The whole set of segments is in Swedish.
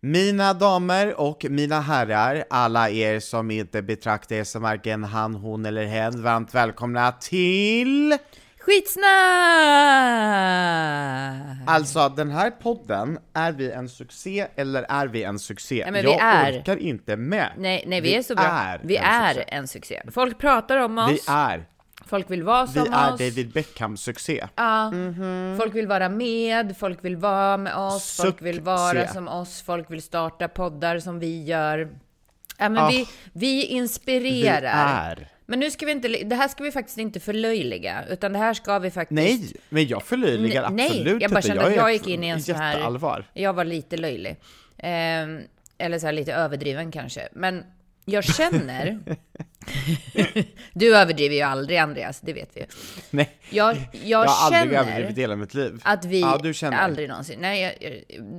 Mina damer och mina herrar, alla er som inte betraktar er som varken han, hon eller hen, varmt välkomna till... Skitsnack! Alltså, den här podden, är vi en succé eller är vi en succé? Ja, men vi Jag är. orkar inte med. Nej, nej, vi, är så bra. Är vi en är succé. en succé. Folk pratar om oss, Vi är. Folk vill vara Vi som är oss. David Beckham-succé. Ja, Folk vill vara med, folk vill vara med oss, folk vill vara Succé. som oss, folk vill starta poddar som vi gör. Ja, men Ah, vi, vi inspirerar. Vi är. Men nu ska vi inte, det här ska vi faktiskt inte förlöjliga, utan det här ska vi faktiskt... Nej, men jag förlöjligar Nej, absolut jag bara inte. kände att är jag gick in i en sån här... Jag var lite löjlig. Ehm, eller så här lite överdriven kanske. Men jag känner... du överdriver ju aldrig Andreas, det vet vi. Nej, Jag, jag, jag har aldrig överdrivit hela mitt liv. att vi Ja, du känner. aldrig någonsin... Nej,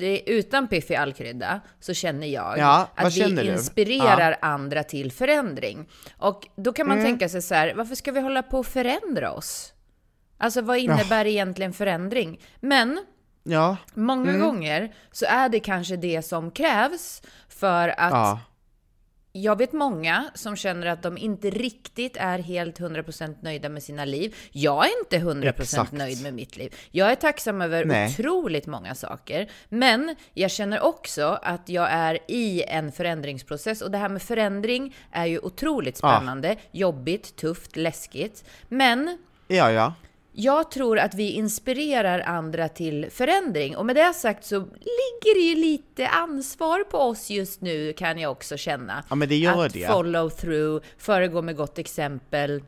jag, utan piff i all krydda så känner jag Ja, att vi inspirerar andra till förändring. Och då kan man Mm. tänka sig så här, varför ska vi hålla på och förändra oss? Alltså vad innebär egentligen förändring? Men Ja, Många Mm. gånger så är det kanske det som krävs för att ja. Jag vet många som känner att de inte riktigt är helt 100% nöjda med sina liv. Jag är inte 100% Exakt. nöjd med mitt liv. Jag är tacksam över Nej. otroligt många saker. Men jag känner också att jag är i en förändringsprocess och det här med förändring är ju otroligt Ja. spännande, jobbigt, tufft, läskigt. Men Ja, ja. Jag tror att vi inspirerar andra till förändring. Och med det sagt så ligger det ju lite ansvar på oss just nu, kan jag också känna. Ja, men det gör att det. follow through, föregå med gott exempel,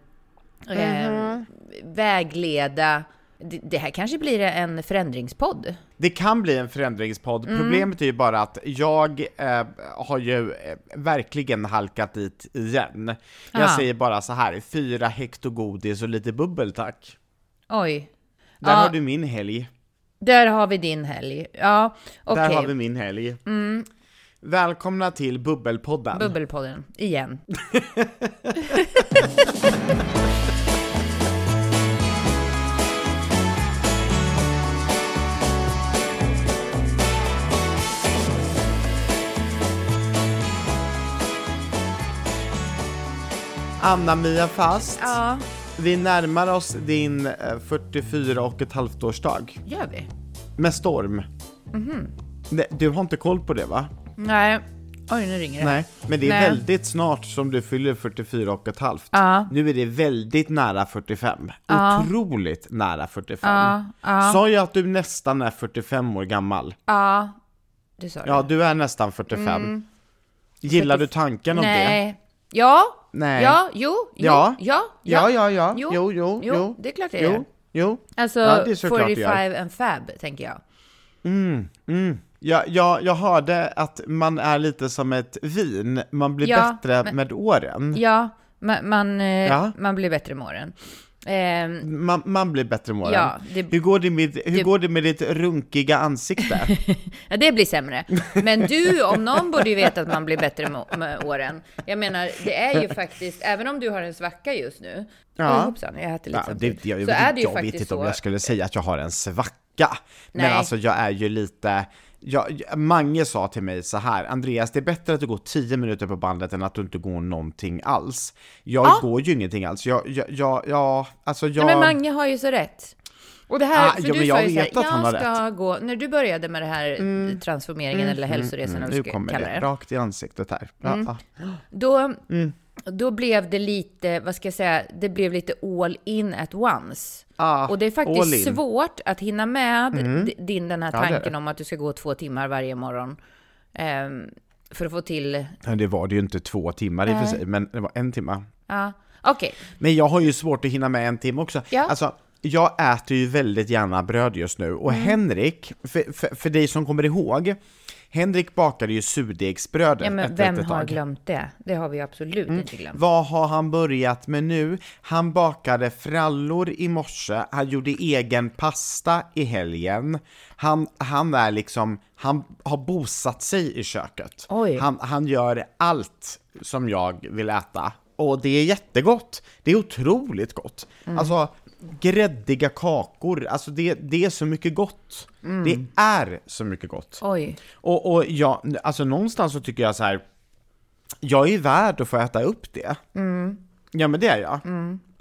eh, Mhm. vägleda. Det, det här kanske blir en förändringspodd. Det kan bli en förändringspodd. Mm. Problemet är ju bara att jag eh, har ju eh, verkligen halkat dit igen. Jag Ja. säger bara så här, fyra hekto godis och lite bubbel tack. Oj. Där Ja. har du min helg. Där har vi din helg. Ja, okej. Där har vi min helg. Välkomna till Bubbelpodden. Bubbelpodden, igen. Anna-Mia Fast, Ja, vi närmar oss din eh, 44 och ett halvt årsdag. gör vi. Med storm. Mhm. Nej, Du har inte koll på det va? Nej. Oj, nu ringer det. Nej, men det är Nej. väldigt snart som du fyller 44 och ett halvt. Ja. Nu är det väldigt nära 45. Ja. Otroligt nära 45. Ja, ja. Sa jag att du nästan är 45 år gammal? Ja, du sa det. Ja, du är nästan 45. Gillar du tanken om det? Mm. Nej. Ja. Nej. Ja, jo, jo, Ja. ja, Ja, ja, ja. Jo, Jo, jo, jo, jo. det är klart det är. Jo, jo. Alltså, Ja, det är såklart det 45 gör. and fab, tänker jag. Ja, ja, jag hörde att man är lite som ett vin, man blir Ja, bättre men- med åren. Ja, man, man, eh, Ja. man blir bättre med åren. Ehm, Man, man blir bättre med åren. Ja, det- hur går det med, hur det- går det med ditt runkiga ansikte? ja, det blir sämre. Men du, om någon, borde ju veta att man blir bättre med, med åren. Jag menar, det är ju faktiskt, även om du har en svacka just nu. Ja. Oj, hoppsan, jag äter lite Ja, samtidigt. det, jag, så jag, är det ju jag vet faktiskt inte om jag skulle säga att jag har en svacka. Men Nej. alltså jag är ju lite, jag, Mange sa till mig så här, Andreas det är bättre att du går 10 minuter på bandet än att du inte går någonting alls. Jag Ja. går ju ingenting alls, jag, jag, jag, jag alltså jag... Nej, men Mange har ju så rätt. Och det här, Ah, för ja, du sa jag ju så här, vet att han har jag ska gå, när du började med det här transformeringen eller hälsoresan, eller nu vad du ska kommer kalla det, det. rakt i ansiktet här. Ja, Mm. ja. Då, då blev det lite, vad ska jag säga, det blev lite all in at once. Ah, och det är faktiskt svårt att hinna med d- din, den här Ja, tanken det. om att du ska gå två timmar varje morgon. ehm, för att få till, Men det var det ju inte två timmar i och för sig, men det var en timme. ja, okej. Men jag har ju svårt att hinna med en timme också. Ja. Alltså, jag äter ju väldigt gärna bröd just nu, och Mm. Henrik, för, för, för dig som kommer ihåg, Henrik bakade ju surdegsbröd Ja, men ett vem litet har tag. glömt det? Det har vi absolut inte glömt. Vad har han börjat med nu? Han bakade frallor i morse, han gjorde egen pasta i helgen. Han, han är liksom, han har bosatt sig i köket. Oj. Han, han gör allt som jag vill äta Och det är jättegott. Det är otroligt gott. Mm. Alltså, gräddiga kakor, alltså det, det är så mycket gott. Mm. Det är så mycket gott. Oj. Och, och ja, alltså någonstans så tycker jag så här. jag är värd att få äta upp det. Ja men det är jag.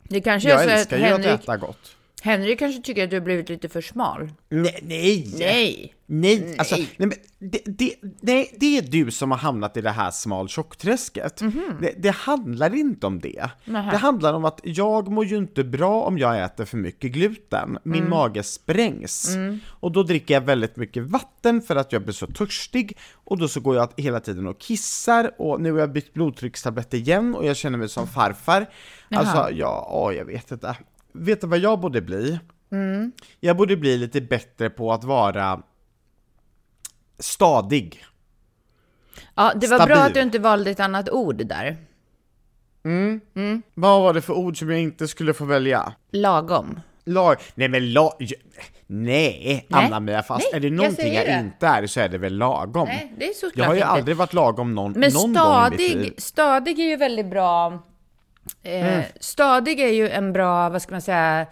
Det kanske Jag är så att älskar ju att Mm. Henrik, äta gott. Henrik kanske tycker att du har blivit lite för smal. Nej! Nej! Nej! Nej, alltså, nej, men det, det, nej, det är du som har hamnat i det här smal tjockträsket. Det, det handlar inte om det. Nähä. Det handlar om att jag mår ju inte bra om jag äter för mycket gluten. Min mage sprängs. Och då dricker jag väldigt mycket vatten för att jag blir så törstig. Och då så går jag hela tiden och kissar och nu har jag bytt blodtryckstabletter igen och jag känner mig som farfar. Alltså, ja, åh, jag vet inte. Vet du vad jag borde bli? Jag borde bli lite bättre på att vara stadig. Ja, det var Stabil. bra att du inte valde ett annat ord där. Vad var det för ord som jag inte skulle få välja? Lagom. Lag... Nej men lag... Nej, Anna-Mia, fast Nej, är det jag någonting jag, det. inte är så är det väl lagom. Nej, det är såklart jag har ju inte. aldrig varit lagom någon, Men någon gång i mitt liv. stadig, stadig är ju väldigt bra. Eh, Mm. Stadig är ju en bra, vad ska man säga?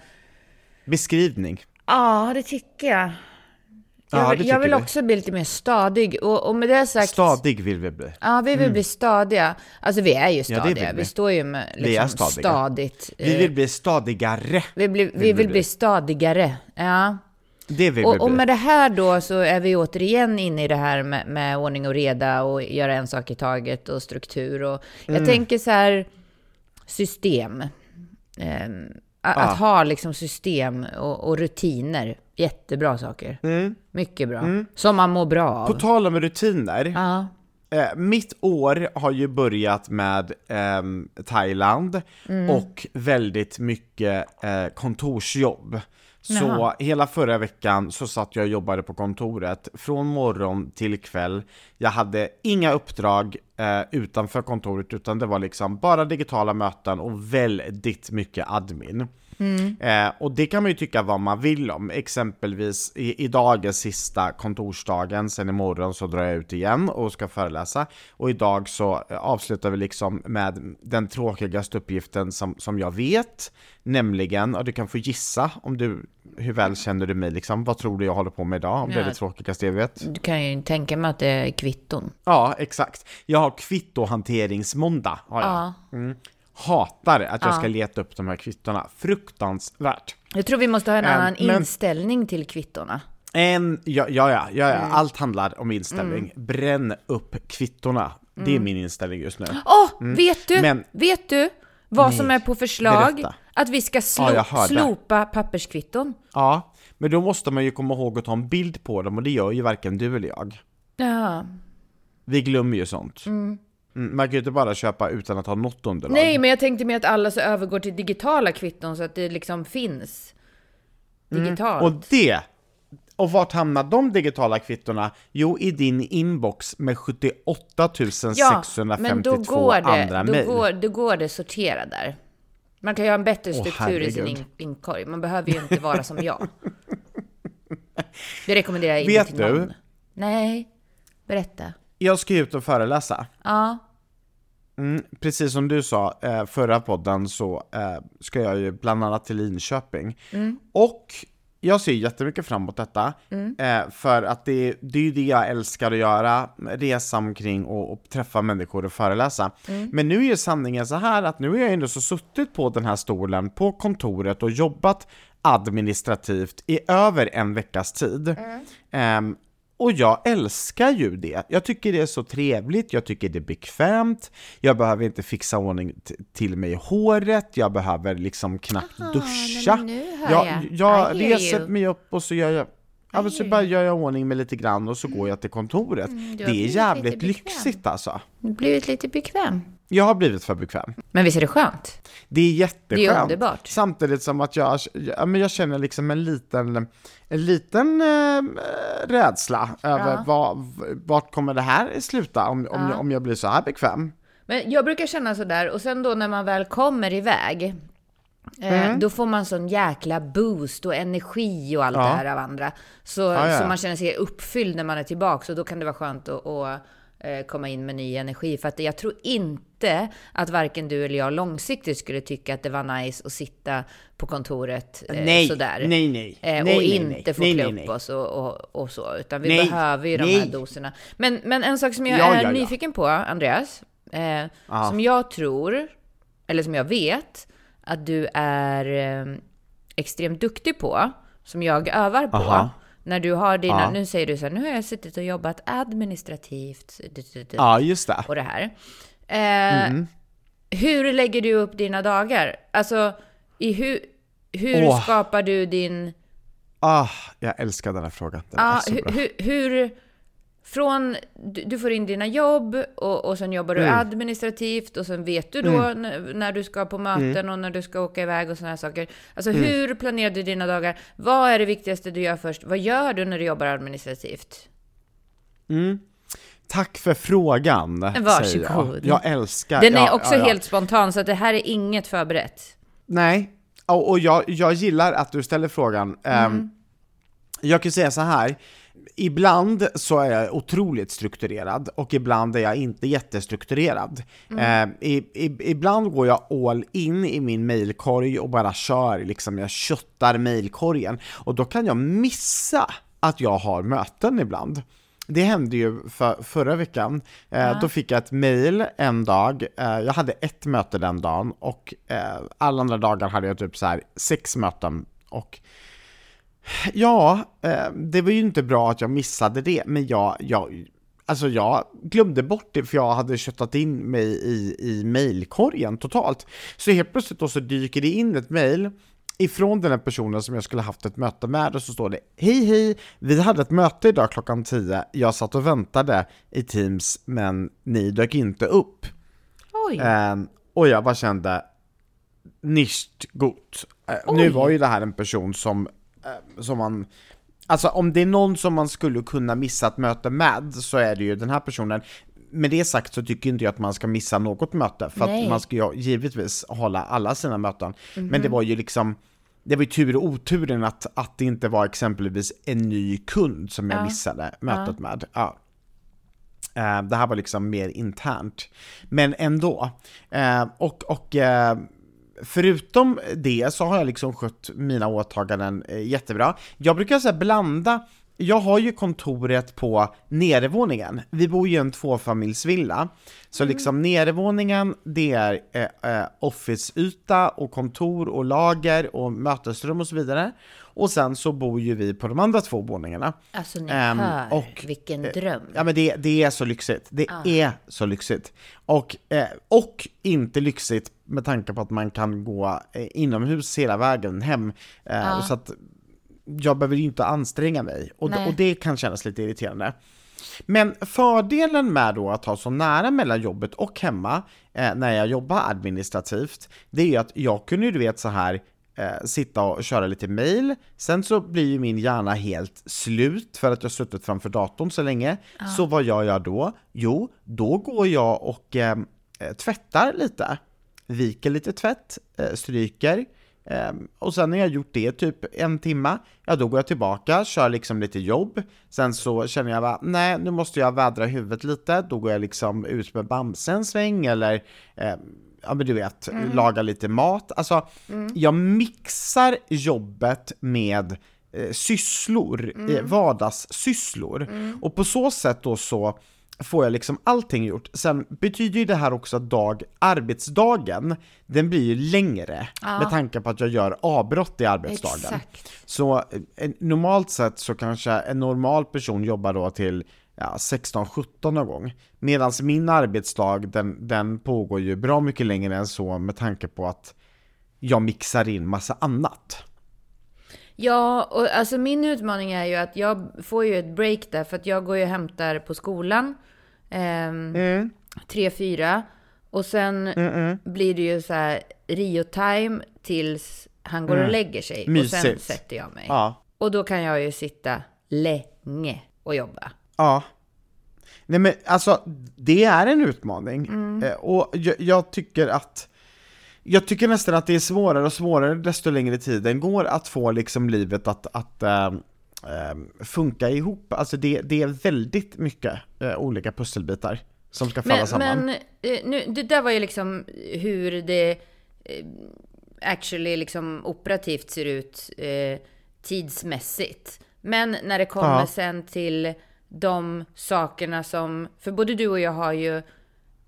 Beskrivning. Ja, det tycker jag. Jag, Ja, jag vill vi. också bli lite mer stadig. Och, och med det sagt... Stadig vill vi bli. Ja, vi vill bli stadiga. Alltså vi är ju stadiga. vill vi. vi. står ju med Vi liksom, stadiga. stadigt. Vi eh, vill bli stadigare. vi, blir, vi vill bli stadigare. Ja. Det vill vi Och, och bli. med det här då så är vi återigen inne i det här med, med ordning och reda och göra en sak i taget och struktur. Och jag Mm. tänker så här, system. Ehm, a- Ah. Att ha liksom system och, och rutiner. Jättebra saker. Mm. Mycket bra. Som man mår bra av. På tal om rutiner. ja. Eh, mitt år har ju börjat med ehm, Thailand Mm. och väldigt mycket eh, kontorsjobb. Så Jaha. hela förra veckan så satt jag och jobbade på kontoret från morgon till kväll. Jag hade inga uppdrag eh, utanför kontoret utan det var liksom bara digitala möten och väldigt mycket admin. Eh, och det kan man ju tycka vad man vill om. Exempelvis i, idag är sista kontorsdagen, sen imorgon så drar jag ut igen och ska föreläsa. Och idag så eh, avslutar vi liksom med den tråkigaste uppgiften som, som jag vet. Nämligen, och du kan få gissa om du, hur väl känner du mig liksom? Vad tror du jag håller på med idag? Om det är Ja. det tråkigaste jag vet? Du kan ju tänka mig att det är kvitton. Ja, exakt. Jag har kvittohanteringsmåndag. Har jag. Ja. Mm. Hatar att jag Ja. ska leta upp de här kvittona. Fruktansvärt. Jag tror vi måste ha en Ähm, annan men- inställning till kvittorna. En, ja, ja, ja, ja. Mm. allt handlar om inställning. Bränn upp kvittorna. Det är min inställning just nu. Åh, vet du? Men- vet du vad Nej, som är på förslag? berätta. Att vi ska slo- Ja, slopa papperskvitton. Ja, men då måste man ju komma ihåg att ta en bild på dem och det gör ju varken du eller jag. Ja. Vi glömmer ju sånt. Mm, man kan ju inte bara köpa utan att ha något underlag. Nej, men jag tänkte mig att alla så övergår till digitala kvitton så att det liksom finns digitalt. Och det, och vart hamnar de digitala kvittona? Jo, i din inbox med 78 652 men då går andra det, då mejl. går, då går det sortera där. Man kan ju ha en bättre struktur i sin in, inkorg. Man behöver ju inte vara som jag. Det rekommenderar jag inte Vet till du? någon. Nej, berätta. Jag ska ut och föreläsa. Ja, Mm, precis som du sa eh, förra podden så eh, ska jag ju bland annat till Linköping. Och jag ser jättemycket fram emot detta, eh, för att det, det är ju det jag älskar att göra, resa omkring och, och träffa människor och föreläsa. Men nu är ju sanningen så här att nu har jag ändå så suttit på den här stolen på kontoret och jobbat administrativt i över en veckas tid. Ehm, och jag älskar ju det. Jag tycker det är så trevligt, jag tycker det är bekvämt, jag behöver inte fixa ordning till mig i håret, jag behöver liksom knappt duscha. nu hör jag jag. jag reser mig upp och så gör jag Ja, men så bara gör jag ordning mig lite grann och så går jag till kontoret. Mm, det är jävligt lyxigt alltså. du har blivit lite bekväm. Jag har blivit för bekväm. Men visst är det skönt? Det är jätteskönt. Det är underbart. Samtidigt som att jag, ja, men jag känner liksom en liten, en liten eh, rädsla över Ja. vad, vart kommer det här sluta om, om, Ja. jag, om jag blir så här bekväm. Men jag brukar känna sådär, och sen då när man väl kommer iväg, Mm. då får man sån jäkla boost och energi och allt Ja. det här av andra. Så, Ja, ja. så man känner sig uppfylld när man är tillbaka, och då kan det vara skönt att, att eh, komma in med ny energi. För att jag tror inte att varken du eller jag långsiktigt skulle tycka att det var nice att sitta på kontoret eh, nej, sådär. Nej, nej. Eh, och nej, inte få klä upp oss och, och, och så. Utan vi behöver ju de här doserna. Men, men en sak som jag Ja, är ja, nyfiken på, Andreas. Eh. Som jag tror, eller som jag vet, att du är eh, extremt duktig på. Som jag övar på. Aha. När du har dina, Ja. nu säger du så här, nu har jag suttit och jobbat administrativt. du, du, du, Ja, just det. och det här. Eh, Mm. Hur lägger du upp dina dagar? Alltså, i hur, hur Åh. skapar du din... Ah, jag älskar den här frågan. Den är Ja, så hur, bra. hur, hur... Från... Du, du får in dina jobb och, och sen jobbar du Mm. administrativt och sen vet du då när, när du ska på möten Mm. och när du ska åka iväg och sådana här saker. Alltså hur planerar du dina dagar? Vad är det viktigaste du gör först? Vad gör du när du jobbar administrativt? Tack för frågan, Varsågod. jag. Jag älskar... Den är ja, också ja, ja. helt spontan, så att det här är inget förberett. Nej, och, och jag, jag gillar att du ställer frågan. Mm. jag kan säga så här, ibland så är jag otroligt strukturerad och ibland är jag inte jättestrukturerad. Mm. Ehm, i, i, ibland går jag all in i min mailkorg och bara kör, liksom jag köttar mailkorgen. Och då kan jag missa att jag har möten ibland. Det hände ju för, förra veckan. Eh, Då fick jag ett mail en dag. Eh, jag hade ett möte den dagen och eh, alla andra dagar hade jag typ så sex möten. Och ja, eh, det var ju inte bra att jag missade det, men jag, jag, alltså jag glömde bort det för jag hade köttat in mig i, i mailkorgen totalt. Så helt plötsligt då så dyker det in ett mail ifrån den här personen som jag skulle haft ett möte med och så står det Hej hej, vi hade ett möte idag klockan 10, jag satt och väntade i Teams men ni dök inte upp. Oj! Ehm, och jag bara kände, nicht gut. Eh, nu var ju det här en person som, som man, alltså om det är någon som man skulle kunna missa ett möte med så är det ju den här personen. Med det sagt så tycker inte jag att man ska missa något möte, för Nej. att man ska ju givetvis hålla alla sina möten. Men det var ju liksom, det var ju tur och oturen att, att det inte var exempelvis en ny kund som jag missade mötet med. Ja. Eh, det här var liksom mer internt. Men ändå. Eh, och och eh, förutom det så har jag liksom skött mina åtaganden eh, jättebra. Jag brukar säga blanda jag har ju kontoret på nedervåningen. Vi bor ju i en tvåfamiljsvilla. Så liksom nedervåningen, det är eh, eh, officeyta och kontor och lager och mötesrum och så vidare. Och sen så bor ju vi på de andra två våningarna. Alltså ni Ehm, hör, och, vilken dröm. Ja men det, det är så lyxigt. Det är så lyxigt. Och, eh, och inte lyxigt med tanke på att man kan gå eh, inomhus hela vägen hem. Eh, Så att jag behöver ju inte anstränga mig. Och, och det kan kännas lite irriterande. Men fördelen med då att ha så nära mellan jobbet och hemma eh, när jag jobbar administrativt, det är ju att jag kunde ju du vet så här eh, sitta och köra lite mail, sen så blir ju min hjärna helt slut för att jag suttit framför datorn så länge. Så vad gör jag då? Jo, då går jag och eh, eh, tvättar lite, viker lite tvätt, eh, stryker, och sen när jag gjort det typ en timma, ja då går jag tillbaka, kör liksom lite jobb. Sen så känner jag bara, nej nu måste jag vädra huvudet lite, då går jag liksom ut med Bamse en sväng eller ehm, ja men du vet, laga lite mat. Alltså, jag mixar jobbet med eh, sysslor, eh, vardagssysslor. Och på så sätt då så får jag liksom allting gjort. Sen betyder ju det här också att dag, arbetsdagen, den blir ju längre med tanke på att jag gör avbrott i arbetsdagen. Exakt. Så eh, normalt sett så kanske en normal person jobbar då till ja, 16-17 någon gång. Medan min arbetsdag, den, den pågår ju bra mycket längre än så med tanke på att jag mixar in massa annat. Ja, och alltså min utmaning är ju att jag får ju ett break där, för att jag går ju och hämtar på skolan. Ehm, Mm. Tre, fyra. Och sen blir det ju så här Rio-time tills han går och lägger sig. Och sen Mm. Mysigt. sätter jag mig. Ja. Och då kan jag ju sitta länge och jobba. Ja. Nej men alltså, det är en utmaning. Mm. Eh, och jag, jag tycker att jag tycker nästan att det är svårare och svårare desto längre tiden går att få liksom livet att, att, eh, eh, funka ihop. Alltså det, det är väldigt mycket eh, olika pusselbitar som ska falla Men, samman. men eh, nu, det där var ju liksom hur det eh, actually liksom operativt ser ut eh, tidsmässigt. Men när det kommer Ja. sen till de sakerna som, för både du och jag har ju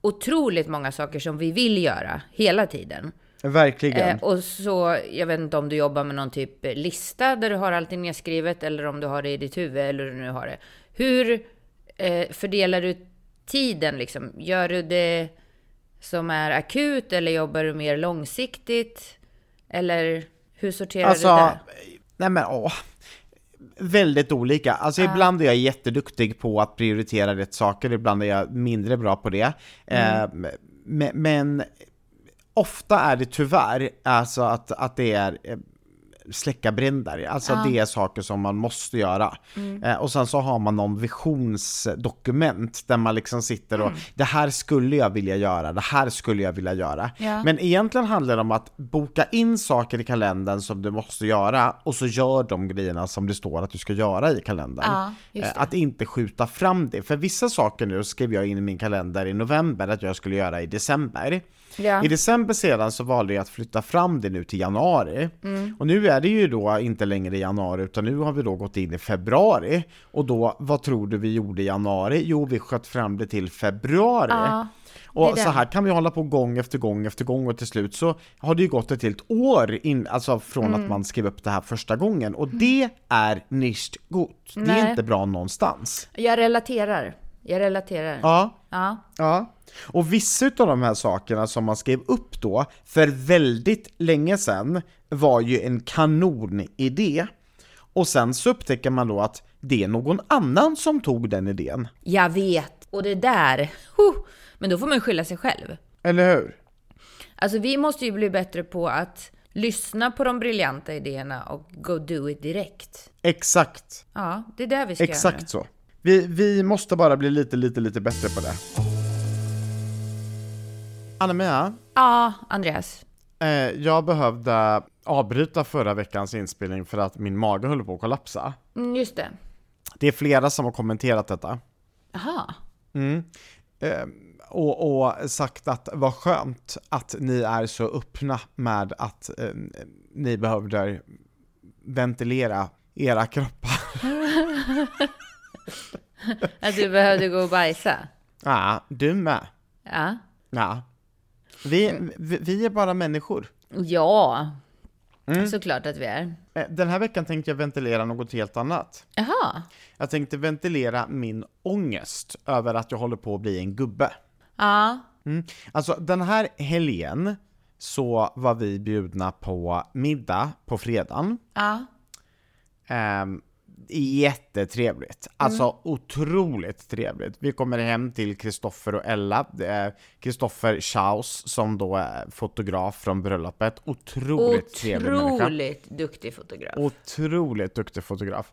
otroligt många saker som vi vill göra hela tiden. Verkligen. Eh, och så, jag vet inte om du jobbar med någon typ lista där du har allting nedskrivet eller om du har det i ditt huvud eller hur du nu har det. Hur eh, fördelar du tiden liksom? Gör du det som är akut eller jobbar du mer långsiktigt? Eller hur sorterar Alltså, du det? nej men åh. Väldigt olika. Alltså ibland är jag jätteduktig på att prioritera rätt saker, ibland är jag mindre bra på det. Eh, men, men ofta är det tyvärr alltså att, att det är eh, släcka bränder. Alltså det är saker som man måste göra. Eh, och sen så har man någon visionsdokument där man liksom sitter och det här skulle jag vilja göra, det här skulle jag vilja göra. Ja. Men egentligen handlar det om att boka in saker i kalendern som du måste göra och så gör de grejerna som det står att du ska göra i kalendern. Ja, Eh. Att inte skjuta fram det. För vissa saker nu skrev jag in i min kalender i november att jag skulle göra i december. Ja. I december sedan så valde jag att flytta fram det nu till januari. Mm. Och nu är det ju då inte längre januari utan nu har vi då gått in i februari. Och då, vad tror du vi gjorde i januari? Jo, vi sköt fram det till februari. Ja, och så här kan vi hålla på gång efter gång efter gång och till slut så har det ju gått ett helt år in, alltså från Mm. att man skrev upp det här första gången. Och det är nicht gut. Det är inte bra någonstans. Jag relaterar. Jag relaterar. Ja. Ja. Ja, och vissa av de här sakerna som man skrev upp då för väldigt länge sedan var ju en kanonidé. Och sen så upptäcker man då att det är någon annan som tog den idén. Jag vet. Och det där, huh, men då får man skylla sig själv. Eller hur? Alltså vi måste ju bli bättre på att lyssna på de briljanta idéerna och go do it direkt. Exakt, Ja, det är det vi ska göra. exakt så. Vi, vi måste bara bli lite, lite, lite bättre på det. Anna-Mia, Ja, Andreas. eh, jag behövde avbryta förra veckans inspelning för att min mage höll på att kollapsa. Mm, just det. Det är flera som har kommenterat detta. Jaha. Eh, och, och sagt att vad skönt att ni är så öppna med att eh, ni behövde ventilera era kroppar. Att du behövde gå och bajsa. Ja, du med. Ja. Ja. Vi, vi, vi är bara människor. Ja, Mm. såklart att vi är. Eh, Den här veckan tänkte jag ventilera något helt annat. Jaha. Jag tänkte ventilera min ångest över att jag håller på att bli en gubbe. Ja. Mm. Alltså den här helgen så var vi bjudna på middag på fredagen. Ja. Ehm, jättetrevligt. Alltså otroligt trevligt. Vi kommer hem till Kristoffer och Ella. Det är Kristoffer Schaus som då är fotograf från bröllopet. Otroligt trevlig människa. Otroligt duktig fotograf. Otroligt duktig fotograf.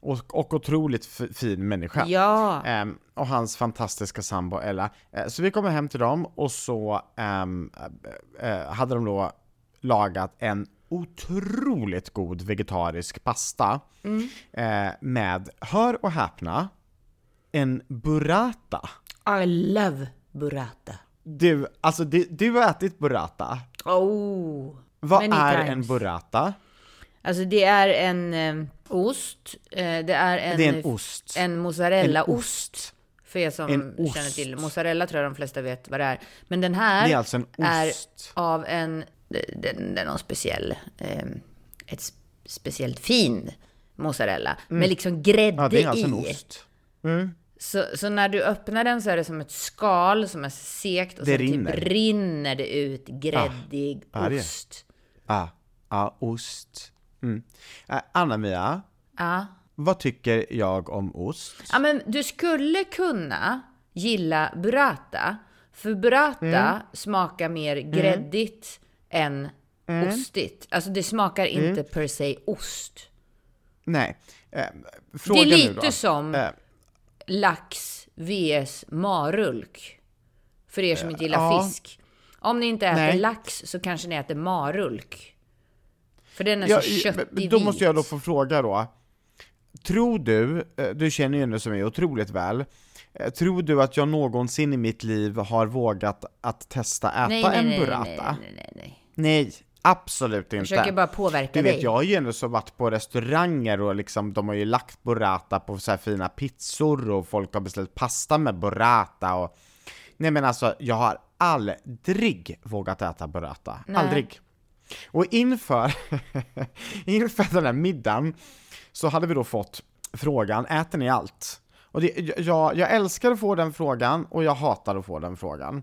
Och, och otroligt fin människa. Ja. Ehm, och hans fantastiska sambo Ella. Eh, så vi kommer hem till dem och så ehm, eh, eh, hade de då lagat en otroligt god vegetarisk pasta eh, med, hör och häpna, en burrata. I love burrata. Du, alltså du, du har ätit burrata. Oh. Vad är times. en burrata? Alltså det är en eh, ost. Eh, det är en, Det är en ost. En mozzarellaost. För er som känner till. Mozzarella tror jag de flesta vet vad det är. Men den här Det är alltså är av en, den, den är någon speciell, eh, ett sp- speciellt fin mozzarella. Med liksom grädde Mm. Ja, det är alltså en i. ost. Så, så när du öppnar den så är det som ett skal som är sekt och Det sen rinner. typ rinner det ut gräddig det är- ost. Ah, ah, ost. Mm. Eh, Anna-Mia, Ja. vad tycker jag om ost? Ja, men du skulle kunna gilla burrata. För burrata Mm. smakar mer gräddigt än Mm. ostigt. Alltså det smakar inte per se ost. Nej. Eh, Det fråga är nu lite som Eh, lax vs marulk. För er som inte gillar ja. fisk. Om ni inte äter Nej. lax så kanske ni äter marulk. För den är ja, så köttig då måste jag då få fråga då. tror du, eh, du känner ju henne som mig otroligt väl, eh, tror du att jag någonsin i mitt liv har vågat att testa äta Nej, nej, en burrata? nej, nej, nej, nej. Nej, absolut Jag inte. försöker bara påverka Du vet, dig. jag har ju ändå så varit på restauranger och liksom, de har ju lagt burrata på så här fina pizzor och folk har beställt pasta med burrata och Nej men alltså, jag har aldrig vågat äta burrata. Nej. Aldrig. Och inför, inför den här middagen så hade vi då fått frågan, äter ni allt? Och det, jag, jag älskar att få den frågan och jag hatar att få den frågan.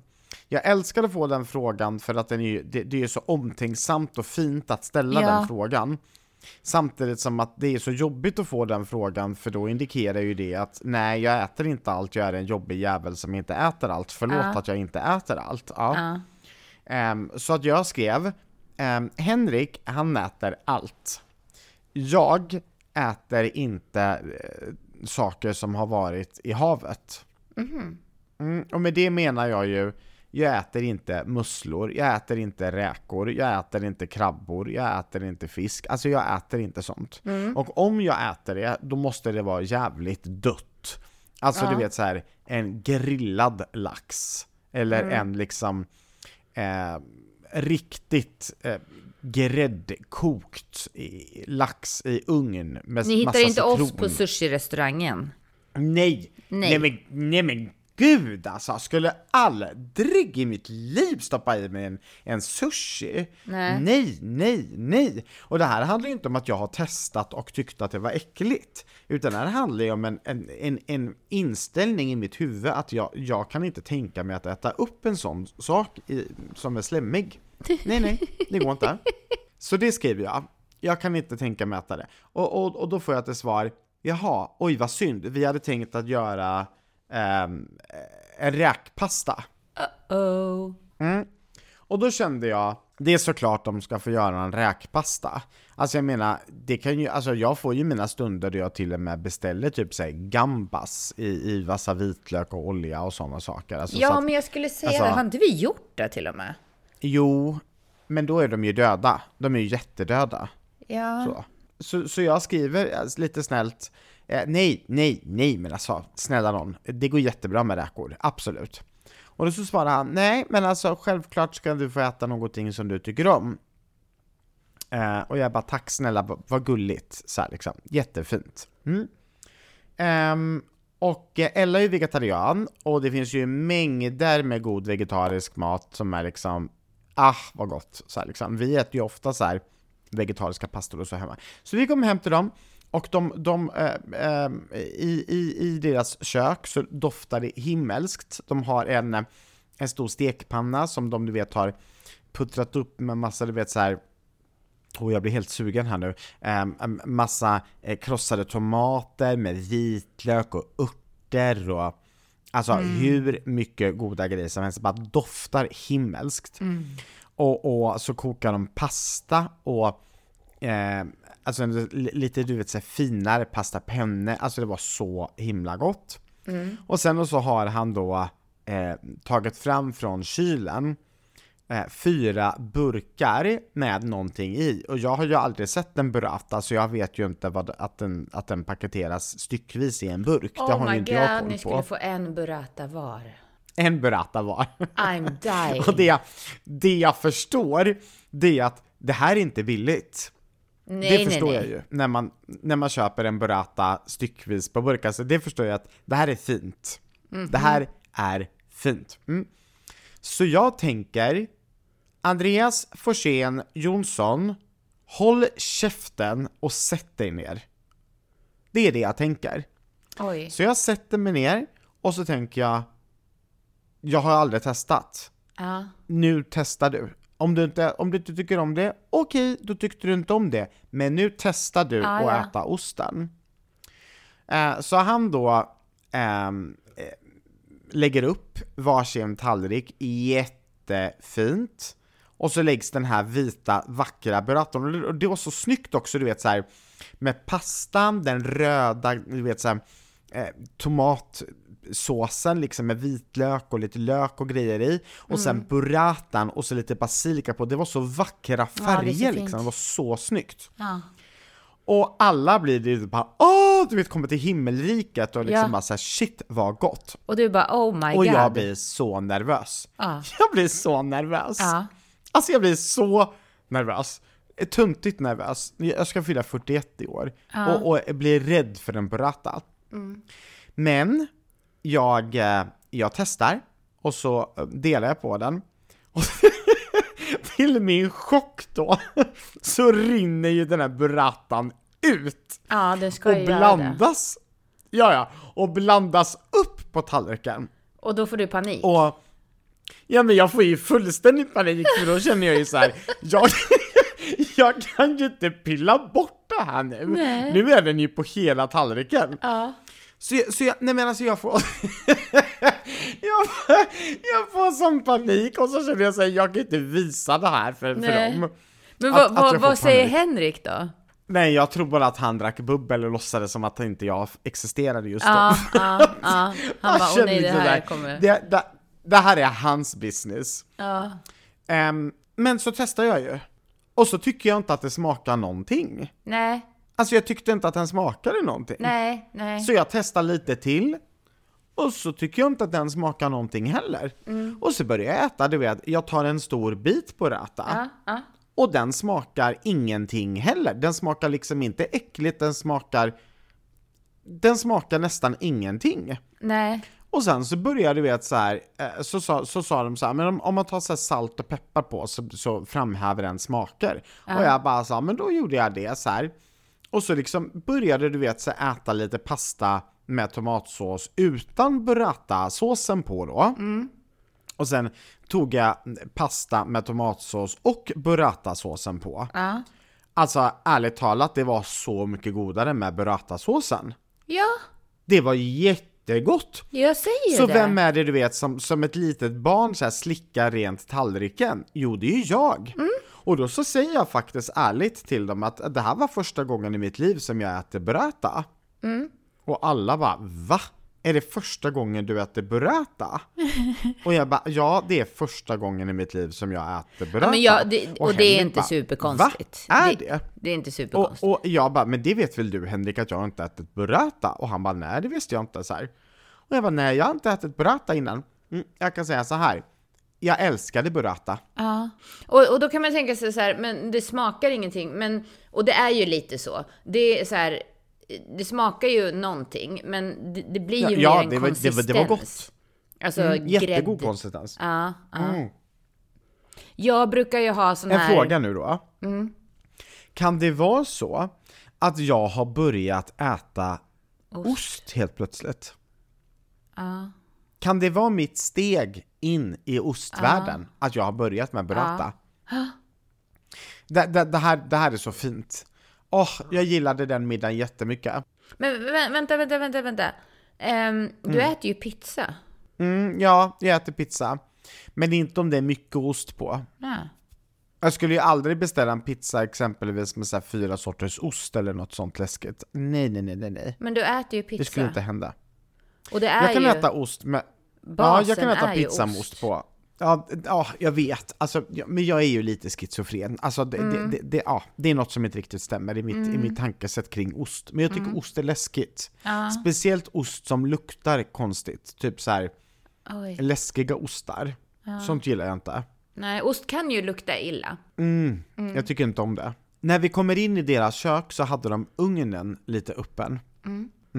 Jag älskar att få den frågan för att den är, det, det är så omtänksamt och fint att ställa Ja. den frågan. Samtidigt som att det är så jobbigt att få den frågan för då indikerar ju det att nej, jag äter inte allt, jag är en jobbig jävel som inte äter allt. Förlåt Ja. att jag inte äter allt. Ja. Ja. Ehm, så att jag skrev, ehm, Henrik, han äter allt. Jag äter inte eh, saker som har varit i havet. Mm, och med det menar jag ju, jag äter inte musslor, jag äter inte räkor, jag äter inte krabbor, jag äter inte fisk. Alltså jag äter inte sånt. Och om jag äter det, då måste det vara jävligt dött. Alltså du vet så här en grillad lax. Eller en liksom eh, riktigt eh, gräddkokt i, lax i ugn med Ni hittar inte oss citron. på sushi-restaurangen. Nej. Nej. Nej. men, nej men gud alltså, jag skulle aldrig i mitt liv stoppa i mig en, en sushi. Nej. nej, nej, nej. Och det här handlar ju inte om att jag har testat och tyckt att det var äckligt. Utan det här handlar ju om en, en, en, en inställning i mitt huvud att jag, jag kan inte tänka mig att äta upp en sån sak i, som är slemmig. Nej, nej, det går inte. Så det skriver jag. Jag kan inte tänka mig att äta det. Och, och, och då får jag till svar, jaha, oj vad synd, vi hade tänkt att göra ehm, en räkpasta. Oh. Och då kände jag, det är såklart de ska få göra en räkpasta. Alltså jag menar, det kan ju, alltså jag får ju mina stunder där jag till och med beställer typ såhär gambas i, i massa vitlök och olja och sådana saker. Alltså, så Ja, att, men jag skulle säga alltså- det. Har inte vi gjort det till och med? Jo, men då är de ju döda. De är ju jättedöda. Ja. Så, så, så jag skriver alltså, lite snällt, eh, nej, nej, nej men alltså, snälla någon, det går jättebra med räkor, absolut. Och då så svarar han, nej men alltså självklart ska du få äta någonting som du tycker om. Eh, och jag bara, tack snälla, vad- gulligt, så här, liksom, jättefint. Mm. Ehm, eh, och Ella är ju vegetarian, och det finns ju mängder med god vegetarisk mat som är liksom, ah vad gott. Så här, liksom. Vi äter ju ofta så här vegetariska pastor och så hemma. Så vi kom hem till dem, och de, de eh, eh, i, i, i deras kök så doftar det himmelskt. De har en, eh, en stor stekpanna som de du vet har puttrat upp med massa, du vet så här och jag blir helt sugen här nu. En massa krossade tomater med vitlök och örter och alltså hur mycket goda grejer som helst. Bara doftar himmelskt. Och, och så kokar de pasta och eh, alltså en li- lite du vet så finare pasta penne. Alltså det var så himla gott. Och sen så har han då eh, tagit fram från kylen eh, fyra burkar med någonting i. Och jag har ju aldrig sett en burrata, så jag vet ju inte vad, att, den, att den paketeras styckvis i en burk. det Oh har ju my inte jag god, koll ni på. skulle få en burrata var. En burrata var. I'm dying. och det, jag- det jag förstår, det är att det här är inte billigt. Nej, det förstår nej, jag nej. ju, när man, när man köper en burrata styckvis på burk. Alltså det förstår jag att det här är fint. Det här är fint. Mm. Så jag tänker, Andreas Forsén Jonsson, håll käften och sätt dig ner. Det är det jag tänker. Oj. Så jag sätter mig ner och så tänker jag, jag har aldrig testat. Ja. Nu testar du. Om du inte, om du inte tycker om det, okej, då tyckte du inte om det. Men nu testar du Ja, att ja. äta osten. Eh, så han då ehm, eh, lägger upp varsin tallrik jättefint. Och så läggs den här vita vackra burraton. Och det var så snyggt också, du vet så här med pastan, den röda, du vet så här, eh, tomatsåsen liksom med vitlök och lite lök och grejer i. Och Mm. sen burratan och så lite basilika på. Det var så vackra färger fint. liksom, det var så snyggt. Ja. Och alla blir det bara åh, du vet kommer till himmelriket och liksom Ja. bara såhär shit vad gott. Och du bara oh my Och god. jag blir så nervös. Ja. Jag blir så nervös. Ja. Alltså jag blir så nervös. Tuntigt nervös. Jag ska fylla 41 i år. Och, och jag blir rädd för en burrata. Men jag, eh, jag testar och så eh, delar jag på den. Och till min chock då så rinner ju den här burratan ut Ja, det ska och ju det. blandas. Ja, ja, och blandas upp på tallriken. Och då får du panik. Och ja men jag får ju fullständig panik för då känner jag ju så här, jag, jag kan ju inte pilla bort det här nu. Nej. Nu är den ju på hela tallriken. Ja. Så, jag- så jag, nej men alltså jag får, jag, får jag får sån panik och så känner jag så här, jag kan inte visa det här för, för dem. Men Att- vad, att vad, säger. Henrik då? Nej jag tror bara att han drack bubbel och låtsades som att inte jag existerade just då. Ja, ja, ja. Han bara, åh nej, det här kommer... det, det, det här är hans business. Ja. Ehm, men så testar jag ju. Och så tycker jag inte att det smakar någonting. Nej, Alltså jag tyckte inte att den smakade någonting. nej, nej. Så jag testar lite till. Och så tycker jag inte att den smakar någonting heller. Mm. Och så börjar jag äta, du vet, jag tar en stor bit på rata. Ja, ja. Och den smakar ingenting heller. Den smakar liksom inte äckligt, den smakar... Den smakar nästan ingenting. Nej. Och sen så började du vet så här, eh, så sa, så sa de så här, men om, om man tar så salt och peppar på så, så framhäver den smaker. Och jag bara sa, men då gjorde jag det så här. Och så liksom började du vet så äta lite pasta med tomatsås utan burrata-såsen på då. Och sen tog jag pasta med tomatsås och burrata-såsen på. Ja. Alltså ärligt talat, det var så mycket godare med burrata-såsen. Ja, Det var jättegott! jag säger Så det. vem är det du vet som, som ett litet barn så här slickar rent tallriken? Jo, det är ju jag! Mm. Och då så säger jag faktiskt ärligt till dem att det här var första gången i mitt liv som jag äter burrata. Mm. Och alla bara va? Är det första gången du äter burrata? och jag bara ja, det är första gången i mitt liv som jag äter burrata. Ja, jag, det, och, det är inte bara, superkonstigt. Va? Är det? det? Det är inte superkonstigt. Och, och jag bara, men det vet väl du Henrik att jag inte ätit burrata? Och han bara, nej det visste jag inte så här. Och jag bara, nej jag har inte ätit burrata innan. Mm, jag kan säga så här. Jag älskade burrata. Ja, och, och då kan man tänka sig så här, men det smakar ingenting. Men, och det är ju lite så. Det är så här, det smakar ju någonting, men det, det blir ju Ja, mer en det var- det konsistens. det var gott. Alltså Mm, jättegod grädd. konsistens. Ja, ja. Mm. Jag brukar ju ha sån En här... fråga nu då. Mm. Kan det vara så att jag har börjat äta ost, helt plötsligt? Ja. Kan det vara mitt steg in i ostvärlden? Att jag har börjat med burrata? Det, det, det, här, det här är så fint. Åh, jag gillade den middagen jättemycket. Men vä- vänta, vänta, vänta, vänta. Ehm, du äter ju pizza. Mm, ja, jag äter pizza. Men inte om det är mycket ost på. Ja. Jag skulle ju aldrig beställa en pizza exempelvis med så fyra sorters ost eller något sånt läskigt. Nej, nej, nej, nej, nej. Men du äter ju pizza. Det skulle inte hända. Och det är Jag kan ju... äta ost med... Ja, basen jag kan äta pizza med ost. på. Ja, ja, jag vet. Alltså, ja, men jag är ju lite schizofren. Alltså, det, Mm. det, det, det, ja, det är något som inte riktigt stämmer i mitt, i mitt tankesätt kring ost. Men jag Mm. tycker ost är läskigt. Speciellt ost som luktar konstigt. Typ så här läskiga ostar. Sånt gillar jag inte. Nej, ost kan ju lukta illa. Mm, Jag tycker inte om det. När vi kommer in i deras kök så hade de ugnen lite öppen.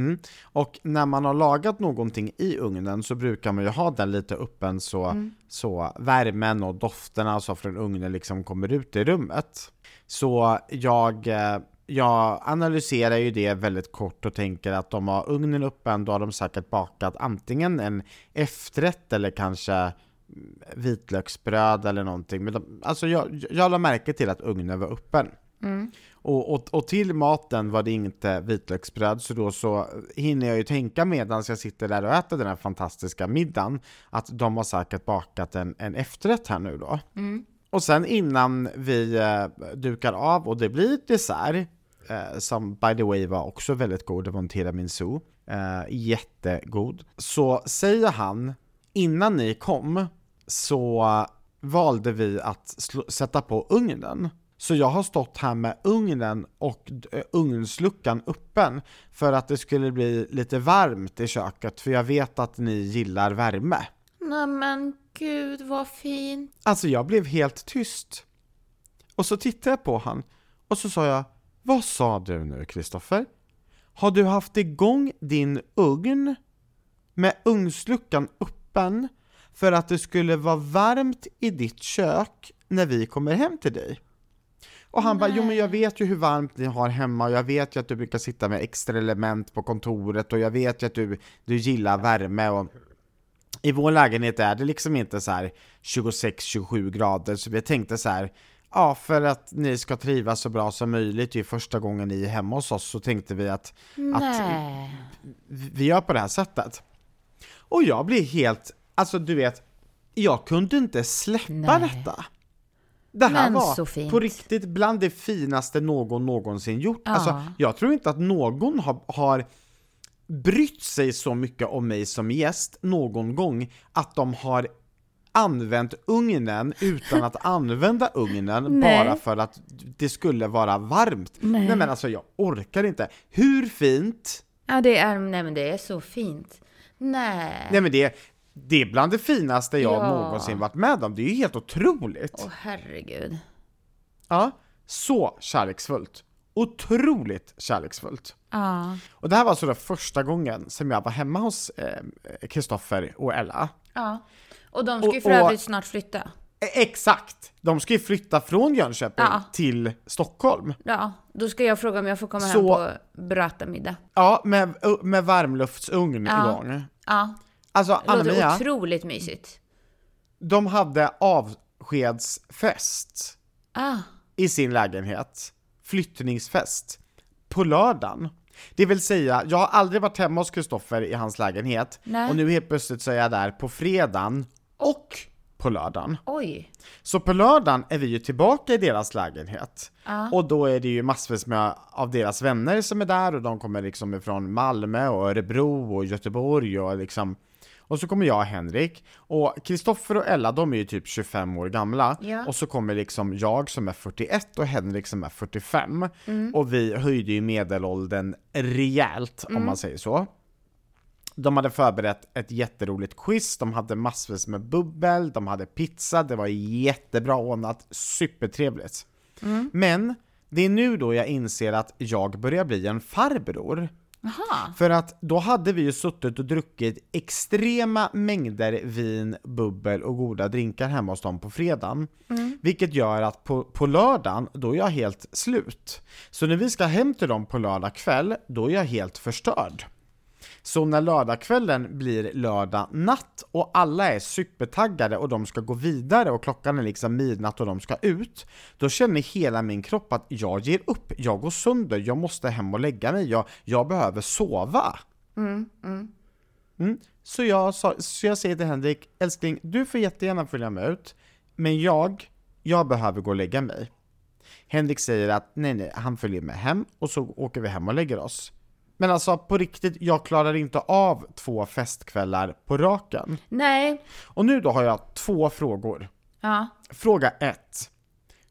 Mm. Och när man har lagat någonting i ugnen så brukar man ju ha den lite öppen så, så värmen och dofterna så från ugnen liksom kommer ut i rummet. Så jag, eh, jag analyserar ju det väldigt kort och tänker att de har ugnen öppen, då har de säkert bakat antingen en efterrätt eller kanske vitlöksbröd eller någonting. Men de, alltså jag, jag la märke till att ugnen var öppen. Och, och, och till maten var det inte vitlöksbröd, så då så hinner jag ju tänka medan jag sitter där och äter den här fantastiska middagen, att de har säkert bakat en, en efterrätt här nu då. Och sen innan vi eh, dukar av och det blir dessert, eh, som by the way var också väldigt god, det var en tiramisu, eh, jättegod. Så säger han, innan ni kom så valde vi att slå, sätta på ugnen. Så jag har stått här med ugnen och eh, ugnsluckan öppen för att det skulle bli lite varmt i köket, för jag vet att ni gillar värme. Nej men gud vad fint. Alltså jag blev helt tyst. Och så tittade jag på han och så sa jag, vad sa du nu Kristoffer? Har du haft igång din ugn med ugnsluckan öppen för att det skulle vara varmt i ditt kök när vi kommer hem till dig? Och han bara, jo men jag vet ju hur varmt ni har hemma och jag vet ju att du brukar sitta med extra element på kontoret och jag vet ju att du, du gillar värme och i vår lägenhet är det liksom inte så här 26-27 grader så vi tänkte så här Ja, för att ni ska trivas så bra som möjligt ju första gången ni är hemma hos oss så tänkte vi att, att vi gör på det här sättet. Och jag blir helt, alltså du vet, jag kunde inte släppa Nej. detta. Det här Men var på riktigt bland det finaste någon någonsin gjort. Ja. Alltså, jag tror inte att någon har, har brytt sig så mycket om mig som gäst någon gång att de har använt ugnen utan att använda ugnen bara för att det skulle vara varmt. Nej. Nej men alltså jag orkar inte. Hur fint? Ja det är, nej men det är så fint. Nej. Nej men det, det är bland det finaste jag Ja. någonsin varit med om. Det är ju helt otroligt. Åh herregud. Ja, så kärleksfullt. Otroligt kärleksfullt. Ja. Och det här var alltså då första gången som jag var hemma hos eh, Kristoffer och Ella. Ja. Och de ska ju för övrigt snart flytta. Eh, Exakt! De ska ju flytta från Jönköping Ja. till Stockholm. Ja, då ska jag fråga om jag får komma hem Så- på burrata-middag. Ja, med, med varmluftsugn Ja. igång. Ja, Alltså det låter Anna-Mia, otroligt mysigt. de hade avskedsfest Ah, i sin lägenhet. Flyttningsfest. På lördagen. Det vill säga, jag har aldrig varit hemma hos Kristoffer i hans lägenhet Nej. och nu helt plötsligt så är jag där på fredagen och på lördagen. oj. Så på lördagen är vi ju tillbaka i deras lägenhet. Ja. Och då är det ju massvis med av deras vänner som är där och de kommer liksom ifrån Malmö och Örebro och Göteborg och liksom och så kommer jag och Henrik, och Kristoffer och Ella de är ju typ 25 år gamla, Ja. och så kommer liksom jag som är 41 och Henrik som är 45, och vi höjde ju medelåldern rejält om man säger så. De hade förberett ett jätteroligt quiz, de hade massvis med bubbel, de hade pizza, det var jättebra ordnat, supertrevligt. Men det är nu då jag inser att jag börjar bli en farbror. Jaha. För att då hade vi ju suttit och druckit extrema mängder vin, bubbel och goda drinkar hemma hos dem på fredagen. Vilket gör att på, på lördagen, då är jag helt slut. Så när vi ska hem till dem på lördag kväll, då är jag helt förstörd. Så när lördagskvällen blir lördag natt och alla är supertaggade och de ska gå vidare och klockan är liksom midnatt och de ska ut, då känner hela min kropp att jag ger upp, jag går sönder, jag måste hem och lägga mig, jag, jag behöver sova. Mm. Så, jag sa, så jag säger till Henrik, älskling, du får jättegärna följa med ut, men jag, jag behöver gå och lägga mig. Henrik säger att nej, nej, han följer med hem och så åker vi hem och lägger oss. Men alltså på riktigt, jag klarar inte av två festkvällar på raken. Nej. Och nu då har jag två frågor. Ja. Fråga ett.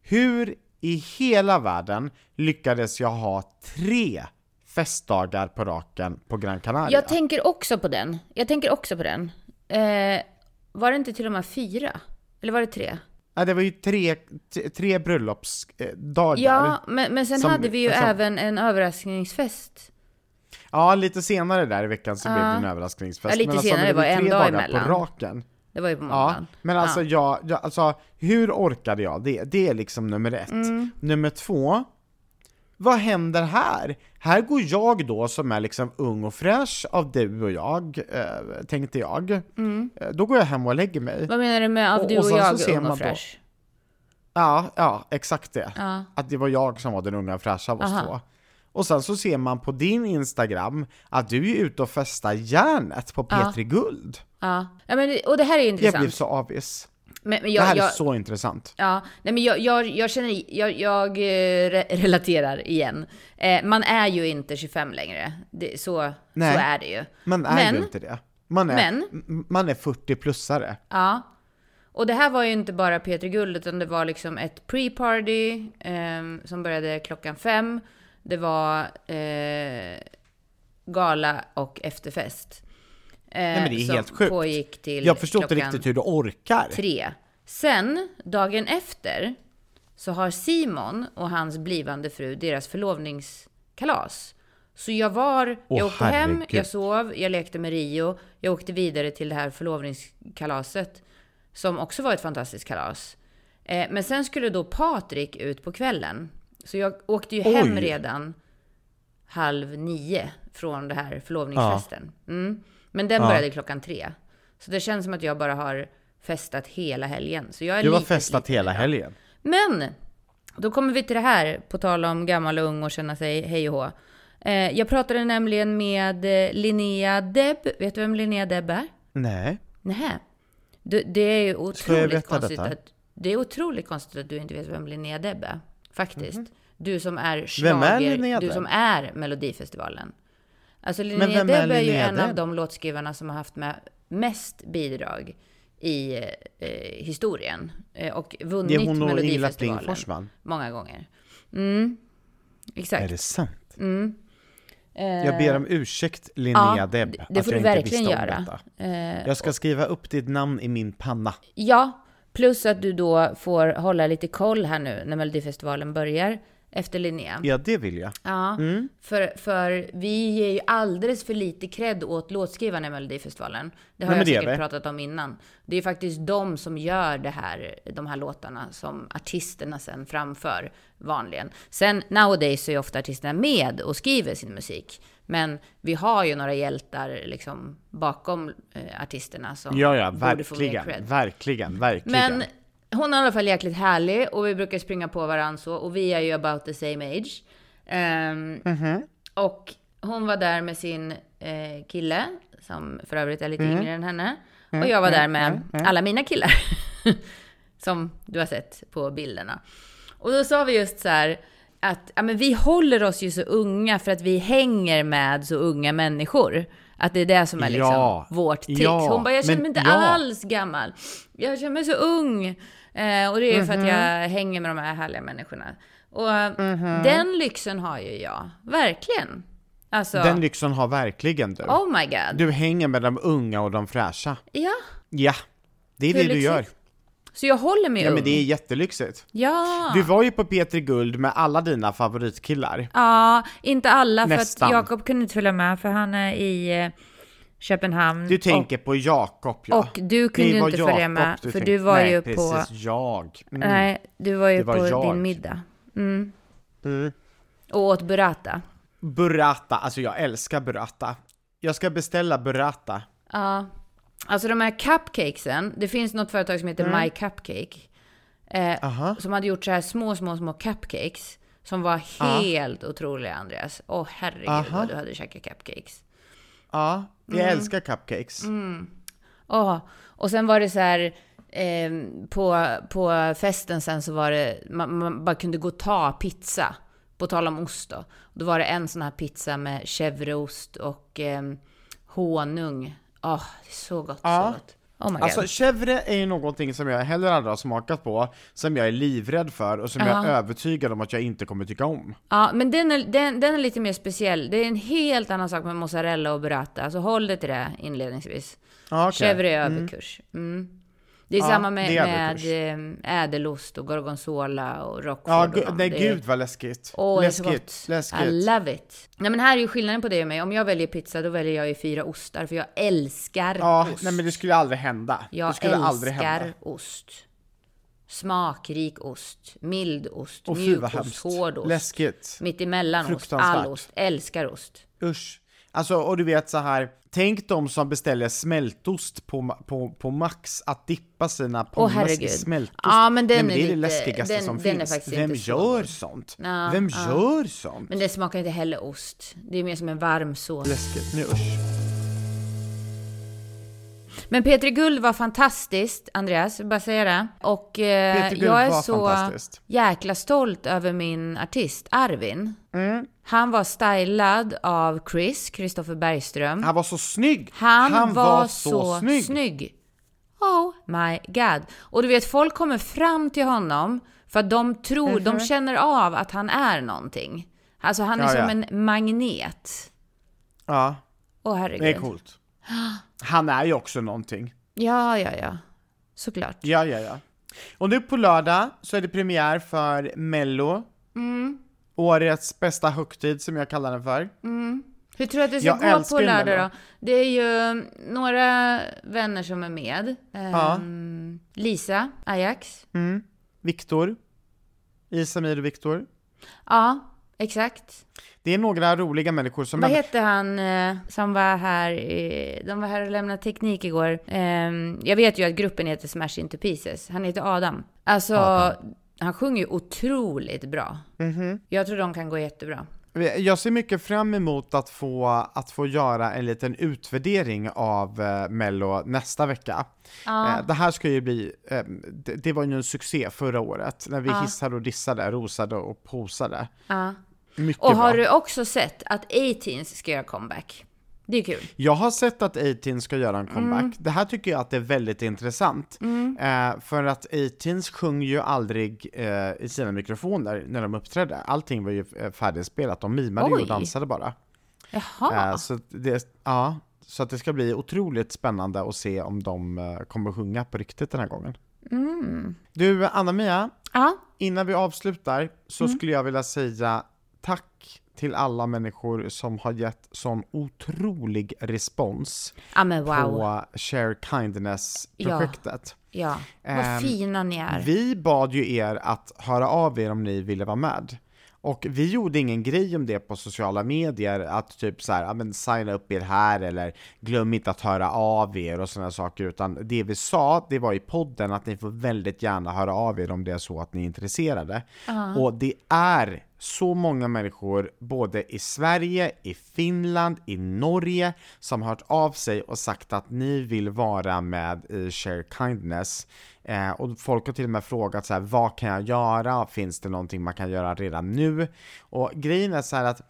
Hur i hela världen lyckades jag ha tre festdagar på raken på Gran Canaria? Jag tänker också på den. Jag tänker också på den. Eh, var det inte till och med fyra? Eller var det tre? Nej, det var ju tre, tre bröllopsdagar. Ja, men, men sen Som- hade vi ju liksom- även en överraskningsfest. Ja, lite senare där i veckan så blev det en Ja. överraskningsfest. Ja, lite men alltså, senare, det var en dag emellan. på raken. Det var ju på Ja, måndagen. men alltså, Ja. jag, jag, alltså hur orkade jag det? Det är liksom nummer ett. Mm. Nummer två, vad händer här? Här går jag då som är liksom ung och fräsch av du och jag, eh, tänkte jag. Eh, Då går jag hem och lägger mig. Mm. Vad menar du med av Och- du och och, jag, ung och då- fräsch? Ja, ja, exakt det. Ja. Att det var jag som var den unga och fräscha av oss Aha. två. Och sen så ser man på din Instagram att du är ute och festar järnet på Petri Guld. Ja. ja men, det- och det här är ju Jag intressant. blev så avis. Men, men Det jag, här är jag, så intressant. Ja, nej men jag, jag, jag känner, jag, jag eh, re relaterar igen. Eh, man är ju inte 25 längre. Det, så, Nej. så är det ju. Man är Men- ju inte det. Man är, men- man är 40-plussare. Ja. Och det här var ju inte bara Peter Guld, utan det var liksom ett pre-party eh, som började klockan fem. Det var eh, gala och efterfest. Eh, Nej, men det är som helt sjukt. pågick till Jag förstår inte riktigt hur du orkar. tre. Sen, dagen efter, så har Simon och hans blivande fru deras förlovningskalas. Så jag var, Åh, jag åkte hem, herregud. jag sov, jag lekte med Rio, jag åkte vidare till det här förlovningskalaset. Som också var ett fantastiskt kalas. Eh, men sen skulle då Patrik ut på kvällen. Så jag åkte ju hem Oj. redan halv nio från det här förlovningsfesten. Mm. Men den började klockan tre. Så det känns som att jag bara har festat hela helgen. Så jag är Du har festat hela idag. helgen. Men, då kommer vi till det här, på tal om gammal och ung och känna sig hej och hå. Eh, jag pratade nämligen med eh, Linnea Deb. Vet du vem Linnea Deb är? Nej. Nähä. Det, det är ju otroligt konstigt detta? att... Det är otroligt konstigt att du inte vet vem Linnea Deb är. Faktiskt. Du som är schlager, Du som är Melodifestivalen. Alltså Linnea är Deb är, ju en av de låtskrivarna som har haft med mest bidrag i eh, historien. Eh, och vunnit Det är hon och Ingela Melodifestivalen Plingforsman. många gånger. Mm. Exakt. Är det sant? Mm. Eh, Jag ber om ursäkt Linnea ja, Deb, det- att det får jag du inte verkligen visste om göra. detta. eh, Jag ska skriva upp ditt namn i min panna. Ja, plus att du då får hålla lite koll här nu när Melodifestivalen börjar efter Linnea. Ja, det vill jag. Ja, för, för vi ger ju alldeles för lite cred åt låtskrivarna i Melodifestivalen. Det har Nej, jag det säkert pratat om innan. Det är faktiskt de som gör det här, de här låtarna som artisterna sen framför vanligen. Sen nowadays så är ju ofta artisterna med och skriver sin musik. Men vi har ju några hjältar liksom bakom eh, artisterna som Ja, ja, borde få mer verkligen, cred. verkligen, verkligen. Men hon är i alla fall jäkligt härlig och vi brukar springa på varandra så och vi är ju about the same age. Ehm, Mhm. Och hon var där med sin eh, kille, som för övrigt är lite Mm. yngre än henne. Och jag var där med alla mina killar. som du har sett på bilderna. Och då sa vi just så här att ja, men vi håller oss ju så unga för att vi hänger med så unga människor. Att det är det som är liksom Ja, vårt trick. ja, Hon bara, jag känner men mig inte ja. alls gammal. Jag känner mig så ung. Eh, och det är för Mhm. att jag hänger med de här härliga människorna. Och Mhm. den lyxen har ju jag. Verkligen. Alltså, Den lyxen har verkligen du. oh my god. Du hänger med de unga och de fräscha. Ja, Ja, det är Hur det du gör. Så jag håller mig Ja, ung. men det är jättelyxigt. Ja. Du var ju på Peter Guld med alla dina favoritkillar. ja, inte alla för Nästan. att Jakob kunde inte följa med för han är i eh, Köpenhamn. Du tänker på Jakob ja. och du kunde inte följa Jakob med, du för tänkte- du var Nej, ju precis, på... jag. Mm. Nej, du var ju var på jag. din middag. Mm. Mm. Och åt burrata. Burrata, alltså jag älskar burrata. Jag ska beställa burrata. Ja. Alltså de här cupcakesen, det finns något företag som heter Mm. My Cupcake. Eh, som hade gjort så här små, små, små cupcakes. Som var helt otroliga, Andreas. Åh herregud Aha. vad du hade käkat cupcakes. Ja, jag Mm. älskar cupcakes. Åh, och sen var det så här, eh, på, på festen sen så var det, man, man bara kunde gå och ta pizza. På tal om ost då. Då var det en sån här pizza med chèvreost och eh, honung. Åh, det är så gott, Ja. så gott. Oh my god. Alltså chèvre är ju någonting som jag heller aldrig har smakat på, som jag är livrädd för och som jag Ja. är övertygad om att jag inte kommer tycka om. Ja, men den är, den, den är lite mer speciell. Det är en helt annan sak med mozzarella och burrata. Så håll dig till det inledningsvis. Ja, okej. Chèvre är överkurs. Mm. Det är Ja, samma med, med eh, ädelost och gorgonzola och roquefort. Ja, och nej Det gud vad läskigt. Åh, läskigt, läskigt. I love it. Nej, men här är ju skillnaden på det och mig. Om jag väljer pizza, då väljer jag ju fyra ostar. För jag älskar Ja, ost. nej men det skulle aldrig hända. jag det skulle aldrig älskar hända. ost. Smakrik ost, mild ost, fy mjuk ost, hemskt. hård ost. Läskigt. Mittemellan ost, all ost. Älskar ost. Usch. Alltså, och du vet så här. Tänk de som beställer smältost på, på, på Max att dippa sina pommes i smältost. Ja, men den Nej, är det är det lite- läskigaste den- som den är finns. Vem gör sånt? Ja, Vem ja. gör sånt? Men det smakar inte heller ost. Det är mer som en varm sås. Läskigt. Nu usch. Men Petri Guld var fantastiskt, Andreas. Bara säga det. Och eh, jag är var så jäkla stolt över min artist, Arvin. Mm. Han var stylad av Chris, Kristoffer Bergström. Han var så snygg! Han, var, så snygg. Oh my god. Och du vet, folk kommer fram till honom för att de tror, mm -hmm. de mhm. känner av att han är någonting. Alltså han är ja, som ja. en magnet. Ja. Åh herregud. Det är coolt. Han är ju också någonting. Ja, ja, ja. Såklart. Ja, ja, ja. Och nu på lördag så är det premiär för Mello. Mm. Årets bästa högtid som jag kallar den för. Mm. Hur tror du att det ska jag gå på lördag då? Det är ju några vänner som är med. Ja. Um, Lisa, Ajax. Mm. Viktor. Isamir och Viktor. Ja, exakt. Det är några roliga människor som... Vad hette han eh, som var här? I, de var här och lämnade teknik igår. Eh, jag vet ju att gruppen heter Smash Into Pieces. Han heter Adam. Alltså, Adam. han sjunger ju otroligt bra. Mm -hmm. Jag tror de kan gå jättebra. Jag ser mycket fram emot att få, att få göra en liten utvärdering av eh, Mello nästa vecka. Ah. Eh, det här ska ju bli, eh, det, det, var ju en succé förra året, när vi ah. hissade och dissade, rosade och posade. Ah. Mycket och har bra. du också sett att A-Teens ska göra comeback? Det är kul. Jag har sett att A-Teens ska göra en comeback. Mm. Det här tycker jag att det är väldigt intressant. Mm. Eh, för att A-Teens sjunger ju aldrig eh, i sina mikrofoner när de uppträdde. Allting var ju eh, färdigspelat, de mimade ju och dansade bara. Jaha. Eh, så, det, ja, så att det ska bli otroligt spännande att se om de eh, kommer sjunga på riktigt den här gången. Mm. Du, Anna-Mia, ja? innan vi avslutar så mm. skulle jag vilja säga tack till alla människor som har gett sån otrolig respons ja, wow. på Share Kindness-projektet. Ja, ja. vad um, fina ni är. Vi bad ju er att höra av er om ni ville vara med. Och vi gjorde ingen grej om det på sociala medier, att typ så här, men signa upp er här eller glöm inte att höra av er och sådana saker, utan det vi sa, det var i podden att ni får väldigt gärna höra av er om det är så att ni är intresserade. Uh -huh. Och det är så många människor, både i Sverige, i Finland, i Norge, som har hört av sig och sagt att ni vill vara med i Share Kindness. Eh, och folk har till och med frågat så här, vad kan jag göra? Finns det någonting man kan göra redan nu? Och grejen är så här att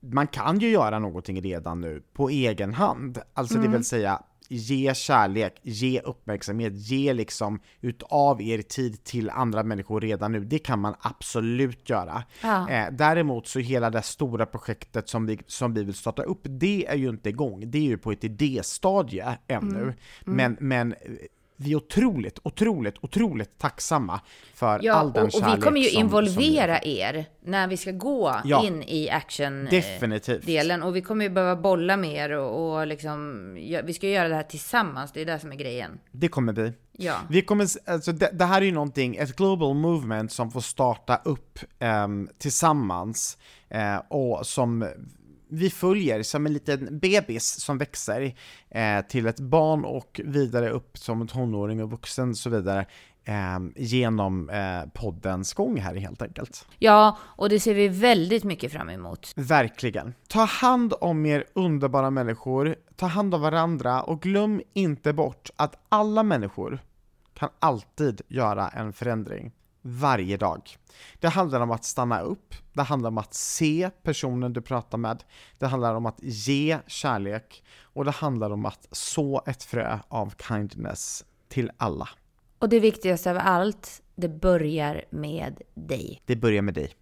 man kan ju göra någonting redan nu på egen hand. Alltså mm. det vill säga ge kärlek, ge uppmärksamhet, ge liksom utav er tid till andra människor redan nu. Det kan man absolut göra. Ja. Eh, däremot så hela det stora projektet som vi, som vi vill starta upp, det är ju inte igång. Det är ju på ett idéstadie ännu. Mm. Mm. Men, men vi är otroligt, otroligt, otroligt tacksamma för ja, all den och, kärlek och vi kommer ju som, involvera som er när vi ska gå ja, in i action-delen. Och vi kommer ju behöva bolla med er och, och liksom, ja, vi ska göra det här tillsammans, det är det som är grejen. Det kommer vi. Ja. Vi kommer, alltså det, det, här är ju någonting, ett global movement som får starta upp um, tillsammans uh, och som vi följer som en liten bebis som växer eh, till ett barn och vidare upp som tonåring och vuxen och så vidare. Eh, genom eh, poddens gång här helt enkelt. Ja, och det ser vi väldigt mycket fram emot. Verkligen. Ta hand om er underbara människor, ta hand om varandra och glöm inte bort att alla människor kan alltid göra en förändring varje dag. Det handlar om att stanna upp, det handlar om att se personen du pratar med, det handlar om att ge kärlek och det handlar om att så ett frö av kindness till alla. Och det viktigaste av allt, det börjar med dig. Det börjar med dig.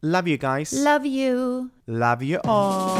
Love you guys. Love you. Love you all.